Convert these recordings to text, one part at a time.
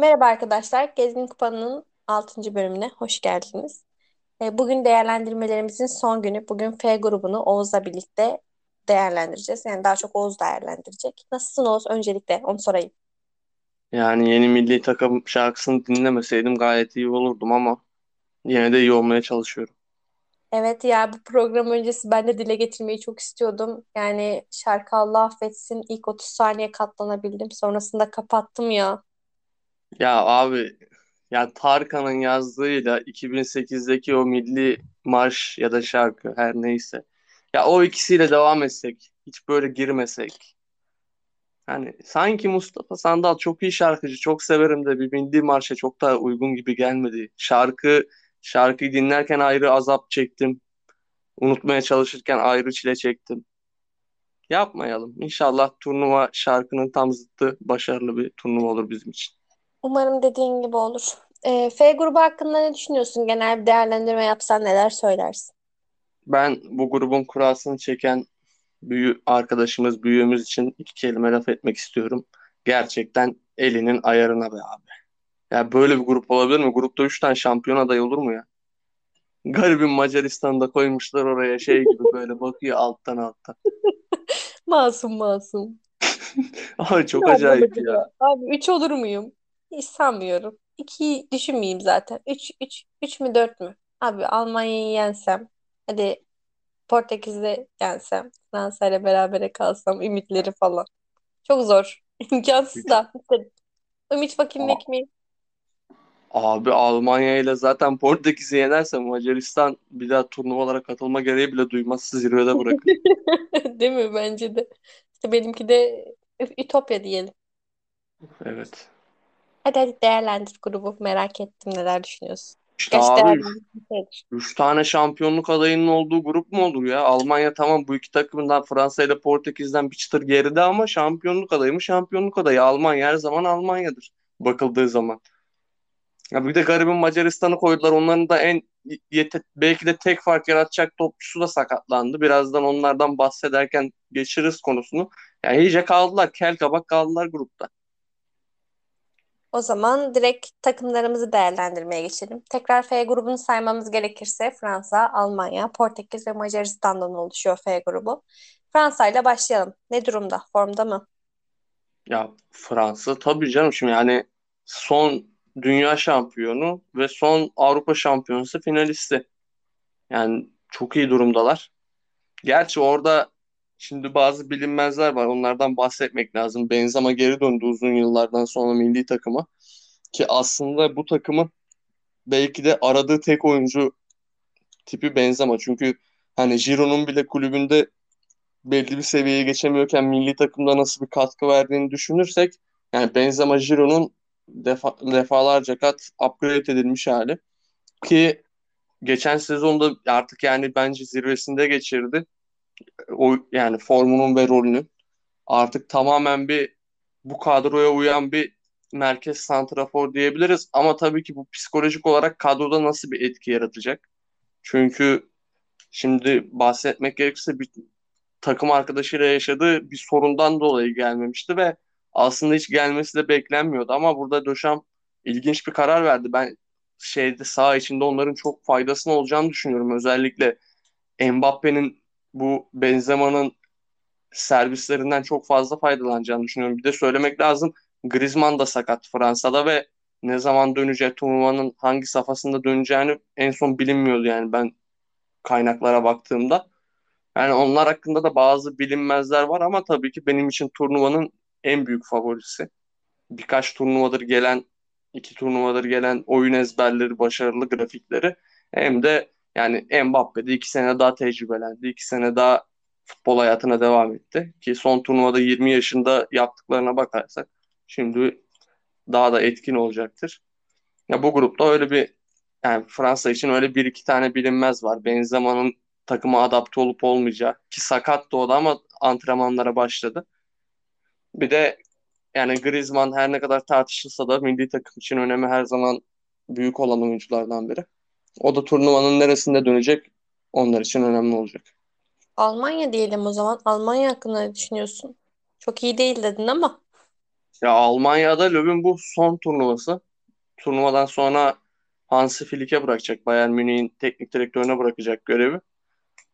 Merhaba arkadaşlar, Gezgin Kupa'nın 6. bölümüne hoş geldiniz. E, Bugün değerlendirmelerimizin son günü. Bugün F grubunu Oğuz'la birlikte değerlendireceğiz. Yani daha çok Oğuz değerlendirecek. Nasılsın Oğuz? Öncelikle onu sorayım. Yani yeni milli takım şarkısını dinlemeseydim gayet iyi olurdum ama yine de iyi olmaya çalışıyorum. Evet ya bu program öncesi ben de dile getirmeyi çok istiyordum. Yani şarkı Allah affetsin ilk 30 saniye katlanabildim. Sonrasında kapattım ya. Ya abi ya Tarkan'ın yazdığıyla 2008'deki o milli marş ya da şarkı her neyse. Ya o ikisiyle devam etsek, hiç böyle girmesek. Hani sanki Mustafa Sandal çok iyi şarkıcı, çok severim de bir milli marşa çok daha uygun gibi gelmedi. Şarkı şarkıyı dinlerken ayrı azap çektim. Unutmaya çalışırken ayrı çile çektim. Yapmayalım. İnşallah turnuva şarkının tam zıttı başarılı bir turnuva olur bizim için. Umarım dediğin gibi olur. E, F grubu hakkında ne düşünüyorsun? Genel bir değerlendirme yapsan neler söylersin? Ben bu grubun kurasını çeken büyü arkadaşımız, büyüğümüz için iki kelime laf etmek istiyorum. Gerçekten elinin ayarına be abi. Ya böyle bir grup olabilir mi? Grupta üç tane şampiyon adayı olur mu ya? Garibim Macaristan'ı da koymuşlar oraya şey gibi böyle bakıyor alttan alttan. Masum masum. Abi çok acayip ya. Abi 3 olur muyum? Hiç sanmıyorum. 2'yi düşünmeyeyim zaten. 3 3 3 mü 4 mü? Abi Almanya'yı yensem. Hadi Portekiz'de yensem. Fransa ile berabere kalsam. Ümitleri falan. Çok zor. İmkansız Üç. da. Ümit fakirlik Aa, ekmeği. Abi Almanya ile zaten Portekiz'i yenerse Macaristan bir daha turnuvalara katılma gereği bile duymaz zirvede bırakır. Değil mi? Bence de. İşte benimki de Ütopya diyelim. Evet. Hadi hadi değerlendir grubu. Merak ettim neler düşünüyorsun. İşte Gerçi abi değerlendir. üç tane şampiyonluk adayının olduğu grup mu olur ya? Almanya tamam bu iki takımdan Fransa ile Portekiz'den bir çıtır geride ama şampiyonluk adayı mı? Şampiyonluk adayı. Almanya her zaman Almanya'dır bakıldığı zaman. Ya bir de garibin Macaristan'ı koydular. Onların da en yete- belki de tek fark yaratacak topçusu da sakatlandı. Birazdan onlardan bahsederken geçiririz konusunu. Yani iyice kaldılar. Kel kabak kaldılar grupta. O zaman direkt takımlarımızı değerlendirmeye geçelim. Tekrar F grubunu saymamız gerekirse Fransa, Almanya, Portekiz ve Macaristan'dan oluşuyor F grubu. Fransa ile başlayalım. Ne durumda? Formda mı? Ya Fransa tabii canım şimdi yani son dünya şampiyonu ve son Avrupa şampiyonası finalisti. Yani çok iyi durumdalar. Gerçi orada şimdi bazı bilinmezler var. Onlardan bahsetmek lazım. Benzema geri döndü uzun yıllardan sonra milli takıma. Ki aslında bu takımın belki de aradığı tek oyuncu tipi Benzema. Çünkü hani Giroud'un bile kulübünde belli bir seviyeye geçemiyorken milli takımda nasıl bir katkı verdiğini düşünürsek yani Benzema Giroud'un defa, defalarca kat upgrade edilmiş hali ki geçen sezonda artık yani bence zirvesinde geçirdi. O yani formunun ve rolünü artık tamamen bir bu kadroya uyan bir merkez santrafor diyebiliriz ama tabii ki bu psikolojik olarak kadroda nasıl bir etki yaratacak? Çünkü şimdi bahsetmek gerekirse bir takım arkadaşıyla yaşadığı bir sorundan dolayı gelmemişti ve aslında hiç gelmesi de beklenmiyordu ama burada Döşam ilginç bir karar verdi. Ben şeyde sağ içinde onların çok faydasını olacağını düşünüyorum. Özellikle Mbappe'nin bu Benzema'nın servislerinden çok fazla faydalanacağını düşünüyorum. Bir de söylemek lazım Griezmann da sakat Fransa'da ve ne zaman döneceği turnuvanın hangi safhasında döneceğini en son bilinmiyordu yani ben kaynaklara baktığımda. Yani onlar hakkında da bazı bilinmezler var ama tabii ki benim için turnuvanın en büyük favorisi. Birkaç turnuvadır gelen, iki turnuvadır gelen oyun ezberleri, başarılı grafikleri hem de yani Mbappe'de iki sene daha tecrübelendi, iki sene daha futbol hayatına devam etti. Ki son turnuvada 20 yaşında yaptıklarına bakarsak şimdi daha da etkin olacaktır. Ya bu grupta öyle bir yani Fransa için öyle bir iki tane bilinmez var. Benzema'nın takıma adapte olup olmayacağı ki sakat da o da ama antrenmanlara başladı. Bir de yani Griezmann her ne kadar tartışılsa da milli takım için önemi her zaman büyük olan oyunculardan biri. O da turnuvanın neresinde dönecek onlar için önemli olacak. Almanya diyelim o zaman. Almanya hakkında ne düşünüyorsun? Çok iyi değil dedin ama. Ya Almanya'da Löw'ün bu son turnuvası. Turnuvadan sonra Hansi Flick'e bırakacak. Bayern Münih'in teknik direktörüne bırakacak görevi.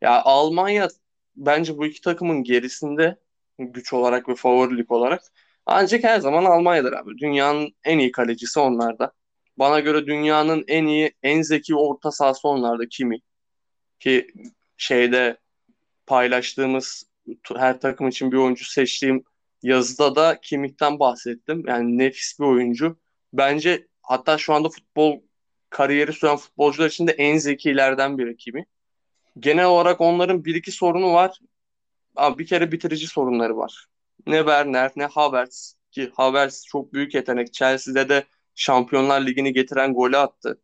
Ya Almanya bence bu iki takımın gerisinde güç olarak ve favorilik olarak. Ancak her zaman Almanya'dır abi. Dünyanın en iyi kalecisi onlarda. Bana göre dünyanın en iyi, en zeki orta sahası onlarda Kimi. Ki şeyde paylaştığımız her takım için bir oyuncu seçtiğim yazıda da Kimmih'ten bahsettim. Yani nefis bir oyuncu. Bence hatta şu anda futbol kariyeri süren futbolcular için de en zekilerden biri Kimi. Genel olarak onların bir iki sorunu var. Abi bir kere bitirici sorunları var. Ne Werner ne Havertz ki Havertz çok büyük yetenek. Chelsea'de de Şampiyonlar Ligi'ni getiren golü attı.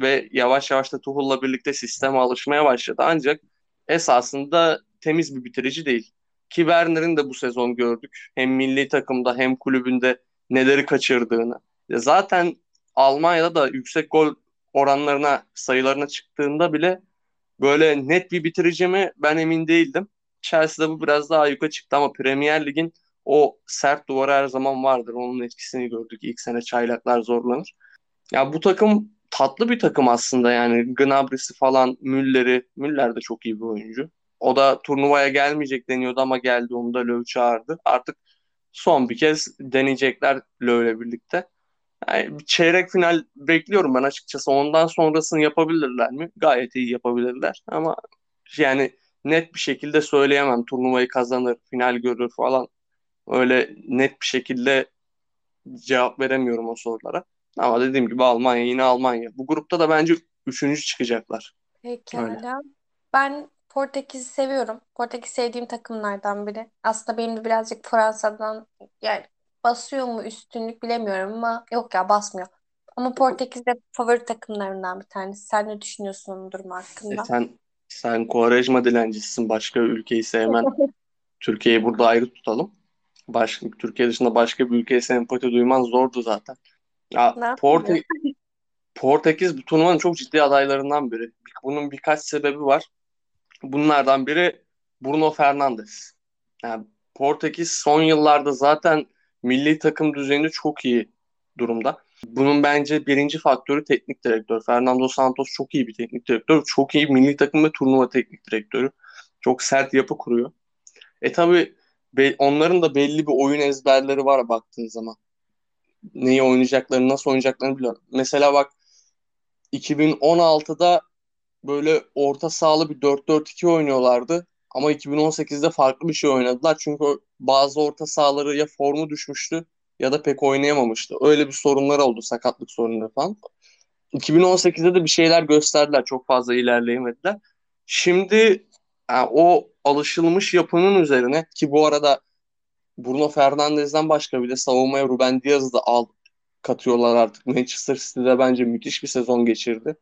Ve yavaş yavaş da Tuchel'la birlikte sisteme alışmaya başladı. Ancak esasında temiz bir bitirici değil. Ki Werner'in de bu sezon gördük. Hem milli takımda hem kulübünde neleri kaçırdığını. Zaten Almanya'da da yüksek gol oranlarına, sayılarına çıktığında bile böyle net bir bitirici mi ben emin değildim. Chelsea'de bu biraz daha yukarı çıktı ama Premier Lig'in o sert duvarı her zaman vardır. Onun etkisini gördük. İlk sene çaylaklar zorlanır. Ya bu takım tatlı bir takım aslında yani. Gnabry'si falan, Müller'i. Müller de çok iyi bir oyuncu. O da turnuvaya gelmeyecek deniyordu ama geldi. Onu da Löw çağırdı. Artık son bir kez deneyecekler Löw'le birlikte. Yani çeyrek final bekliyorum ben açıkçası. Ondan sonrasını yapabilirler mi? Gayet iyi yapabilirler. Ama yani net bir şekilde söyleyemem. Turnuvayı kazanır, final görür falan. Öyle net bir şekilde cevap veremiyorum o sorulara. Ama dediğim gibi Almanya yine Almanya. Bu grupta da bence üçüncü çıkacaklar. Öyle. Pekala. Ben Portekiz'i seviyorum. Portekiz sevdiğim takımlardan biri. Aslında benim de birazcık Fransa'dan yani basıyor mu üstünlük bilemiyorum ama yok ya basmıyor. Ama Portekiz de favori takımlarından bir tanesi. Sen ne düşünüyorsun bu durum E hakkında? sen sen Quaresma dilencisisin. Başka ülkeyi sevmen. Türkiye'yi burada ayrı tutalım. Başka, Türkiye dışında başka bir ülkeye sempati duyman zordu zaten. Ya Ne? Porte Portekiz bu turnuvanın çok ciddi adaylarından biri. Bunun birkaç sebebi var. Bunlardan biri Bruno Fernandes. Yani Portekiz son yıllarda zaten milli takım düzeyinde çok iyi durumda. Bunun bence birinci faktörü teknik direktör. Fernando Santos çok iyi bir teknik direktör. Çok iyi milli takım ve turnuva teknik direktörü. Çok sert yapı kuruyor. E tabi onların da belli bir oyun ezberleri var baktığın zaman. Neyi oynayacaklarını, nasıl oynayacaklarını biliyor. Mesela bak 2016'da böyle orta sahalı bir 4-4-2 oynuyorlardı. Ama 2018'de farklı bir şey oynadılar. Çünkü bazı orta sahaları ya formu düşmüştü ya da pek oynayamamıştı. Öyle bir sorunlar oldu, sakatlık sorunları falan. 2018'de de bir şeyler gösterdiler. Çok fazla ilerleyemediler. Şimdi yani o alışılmış yapının üzerine ki bu arada Bruno Fernandes'den başka bir de savunmaya Ruben Diaz'ı da al katıyorlar artık. Manchester City'de bence müthiş bir sezon geçirdi.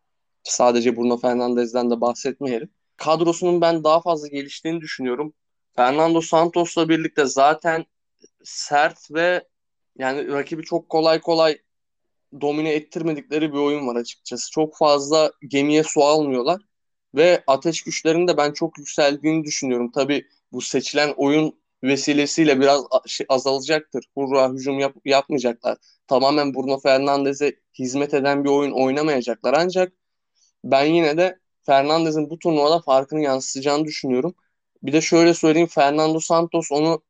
Sadece Bruno Fernandes'den de bahsetmeyelim. Kadrosunun ben daha fazla geliştiğini düşünüyorum. Fernando Santos'la birlikte zaten sert ve yani rakibi çok kolay kolay domine ettirmedikleri bir oyun var açıkçası. Çok fazla gemiye su almıyorlar ve ateş güçlerinin de ben çok yükseldiğini düşünüyorum. Tabii bu seçilen oyun vesilesiyle biraz şey azalacaktır. Hurra hücum yap yapmayacaklar. Tamamen Bruno Fernandes'e hizmet eden bir oyun oynamayacaklar. Ancak ben yine de Fernandes'in bu turnuvada farkını yansıtacağını düşünüyorum. Bir de şöyle söyleyeyim Fernando Santos onu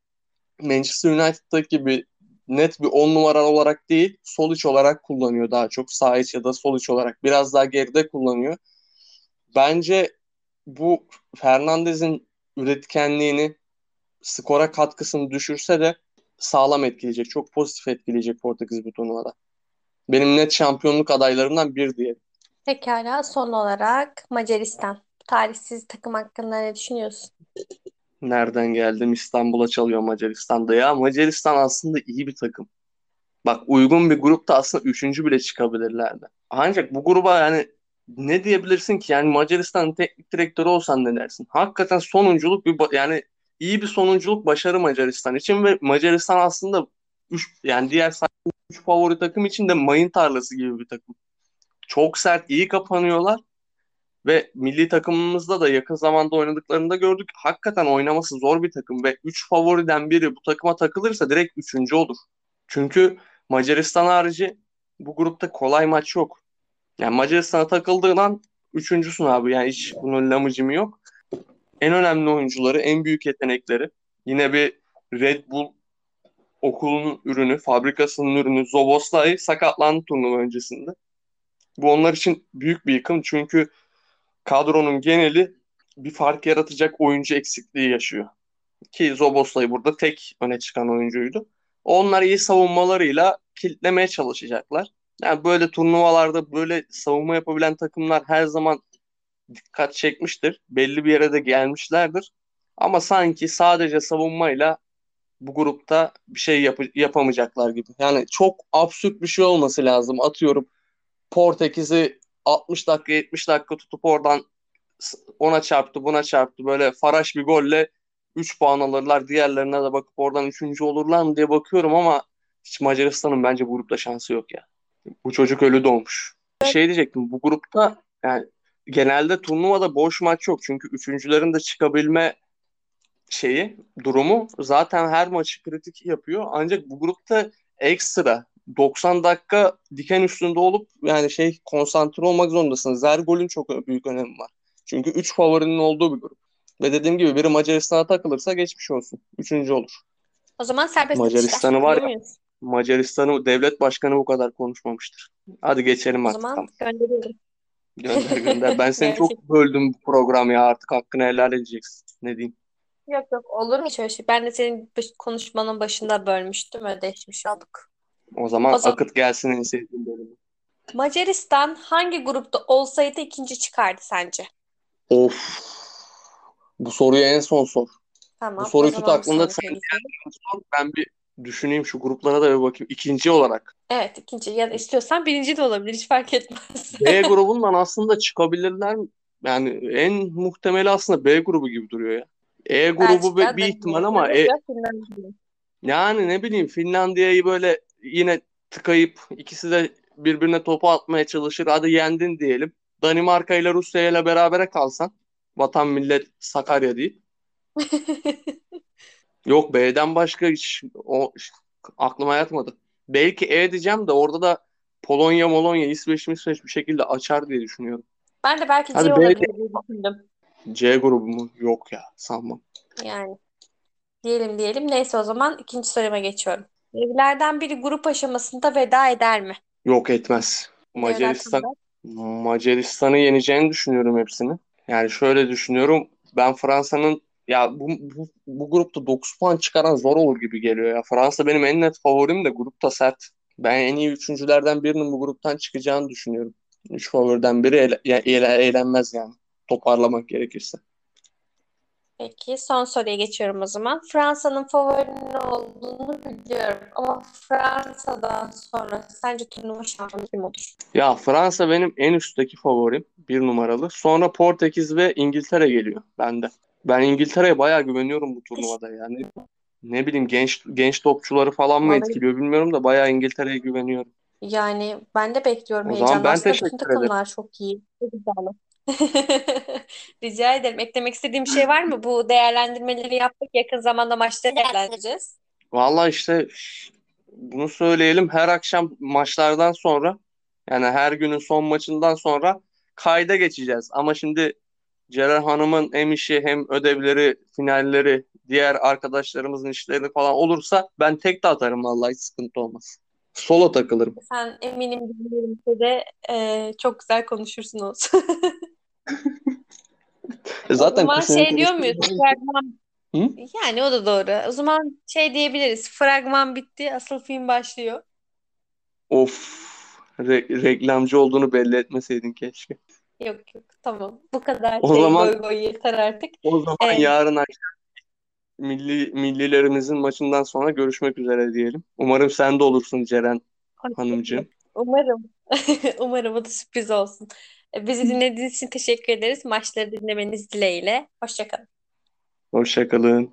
Manchester United'daki gibi net bir 10 numara olarak değil sol iç olarak kullanıyor daha çok. Sağ iç ya da sol iç olarak biraz daha geride kullanıyor. Bence bu Fernandez'in üretkenliğini skora katkısını düşürse de sağlam etkileyecek. Çok pozitif etkileyecek Portekiz bu turnuvada. Benim net şampiyonluk adaylarımdan bir diye. Pekala. Son olarak Macaristan. Tarihsiz takım hakkında ne düşünüyorsun? Nereden geldim İstanbul'a çalıyor Macaristan'da ya. Macaristan aslında iyi bir takım. Bak uygun bir grupta aslında üçüncü bile çıkabilirlerdi. Ancak bu gruba yani ne diyebilirsin ki? Yani Macaristan'ın teknik direktörü olsan ne dersin? Hakikaten sonunculuk bir yani iyi bir sonunculuk başarı Macaristan için ve Macaristan aslında üç, yani diğer üç favori takım için de mayın tarlası gibi bir takım. Çok sert, iyi kapanıyorlar ve milli takımımızda da yakın zamanda oynadıklarında gördük. Hakikaten oynaması zor bir takım ve 3 favoriden biri bu takıma takılırsa direkt 3. olur. Çünkü Macaristan harici bu grupta kolay maç yok. Yani Macaristan'a takıldığın an üçüncüsün abi. Yani hiç bunun lamıcımı yok. En önemli oyuncuları, en büyük yetenekleri. Yine bir Red Bull okulun ürünü, fabrikasının ürünü Zoboslai sakatlandı turnuva öncesinde. Bu onlar için büyük bir yıkım çünkü kadronun geneli bir fark yaratacak oyuncu eksikliği yaşıyor. Ki Zoboslai burada tek öne çıkan oyuncuydu. Onlar iyi savunmalarıyla kilitlemeye çalışacaklar. Yani böyle turnuvalarda böyle savunma yapabilen takımlar her zaman dikkat çekmiştir. Belli bir yere de gelmişlerdir. Ama sanki sadece savunmayla bu grupta bir şey yap yapamayacaklar gibi. Yani çok absürt bir şey olması lazım. Atıyorum Portekiz'i 60 dakika 70 dakika tutup oradan ona çarptı buna çarptı böyle faraş bir golle 3 puan alırlar diğerlerine de bakıp oradan 3. olurlar mı diye bakıyorum ama hiç Macaristan'ın bence bu grupta şansı yok ya. Bu çocuk ölü doğmuş. Şey diyecektim bu grupta yani genelde turnuvada boş maç yok çünkü üçüncülerin de çıkabilme şeyi durumu zaten her maçı kritik yapıyor ancak bu grupta ekstra 90 dakika diken üstünde olup yani şey konsantre olmak zorundasınız. Her golün çok büyük önemi var. Çünkü 3 favorinin olduğu bir grup. Ve dediğim gibi biri Macaristan'a takılırsa geçmiş olsun. Üçüncü olur. O zaman serbest Macaristan'ı var ya. Macaristan'ı devlet başkanı bu kadar konuşmamıştır. Hadi geçelim artık. O zaman gönderiyorum. Gönder gönder. Ben seni çok böldüm bu program ya artık hakkını helal edeceksin. Ne diyeyim? Yok yok olur mu şöyle şey? Ben de senin konuşmanın başında bölmüştüm. Ödeşmiş olduk. O zaman, o zaman akıt gelsin en sevdiğim bölümü. Macaristan hangi grupta olsaydı ikinci çıkardı sence? Of. Bu soruyu en son sor. Tamam. Bu soruyu tut aklında sen sor. Ben bir düşüneyim şu gruplara da bir bakayım. İkinci olarak. Evet ikinci ya da istiyorsan birinci de olabilir hiç fark etmez. B grubundan aslında çıkabilirler yani en muhtemeli aslında B grubu gibi duruyor ya. E grubu bir, bir ihtimal ama e, yani ne bileyim Finlandiya'yı böyle yine tıkayıp ikisi de birbirine topu atmaya çalışır. Hadi yendin diyelim. Danimarka ile Rusya ile berabere kalsan vatan millet Sakarya değil. Yok B'den başka hiç o aklıma yatmadı. Belki E diyeceğim de orada da Polonya, Molonya, İsveç, İsveç bir şekilde açar diye düşünüyorum. Ben de belki Hadi C olabilir diye düşündüm. C grubu mu? Yok ya sanmam. Yani diyelim diyelim. Neyse o zaman ikinci soruma geçiyorum. Evlerden biri grup aşamasında veda eder mi? Yok etmez. Macaristan Macaristan'ı yeneceğini düşünüyorum hepsini. Yani şöyle düşünüyorum. Ben Fransa'nın ya bu, bu, bu grupta 9 puan çıkaran zor olur gibi geliyor ya. Fransa benim en net favorim de grupta sert. Ben en iyi üçüncülerden birinin bu gruptan çıkacağını düşünüyorum. Üç favoriden biri ele, ele, eğlenmez yani. Toparlamak gerekirse. Peki son soruya geçiyorum o zaman. Fransa'nın favorinin olduğunu biliyorum ama Fransa'dan sonra sence turnuva şampiyonu kim olur? Ya Fransa benim en üstteki favorim. Bir numaralı. Sonra Portekiz ve İngiltere geliyor bende. Ben İngiltere'ye bayağı güveniyorum bu turnuvada yani. Ne bileyim genç genç topçuları falan mı Vallahi- etkiliyor bilmiyorum da bayağı İngiltere'ye güveniyorum. Yani ben de bekliyorum O zaman heyecanla. ben Aslında bütün teşekkür ederim. takımlar çok iyi. Çok güzel. Rica ederim. Eklemek istediğim bir şey var mı? Bu değerlendirmeleri yaptık. Yakın zamanda maçları değerlendireceğiz. Vallahi işte bunu söyleyelim her akşam maçlardan sonra yani her günün son maçından sonra kayda geçeceğiz. Ama şimdi Ceren Hanım'ın hem işi hem ödevleri, finalleri, diğer arkadaşlarımızın işleri falan olursa ben tek de atarım vallahi hiç sıkıntı olmaz. Solo takılırım. Sen eminim dinlerimse de e, çok güzel konuşursun olsun. E zaten O zaman şey diyor muyuz? Fragman. Hı? Yani o da doğru. O zaman şey diyebiliriz. Fragman bitti. Asıl film başlıyor. Of re- reklamcı olduğunu belli etmeseydin keşke. Yok yok. Tamam. Bu kadar O şey zaman- goy goy yeter artık. O zaman Evet. yarın akşam milli millilerimizin maçından sonra görüşmek üzere diyelim. Umarım sen de olursun Ceren Hanımcığım. Umarım. Umarım o da sürpriz olsun. E, Bizi dinlediğiniz için teşekkür ederiz. Maçları dinlemeniz dileğiyle. Hoşça kalın. Hoşça kalın.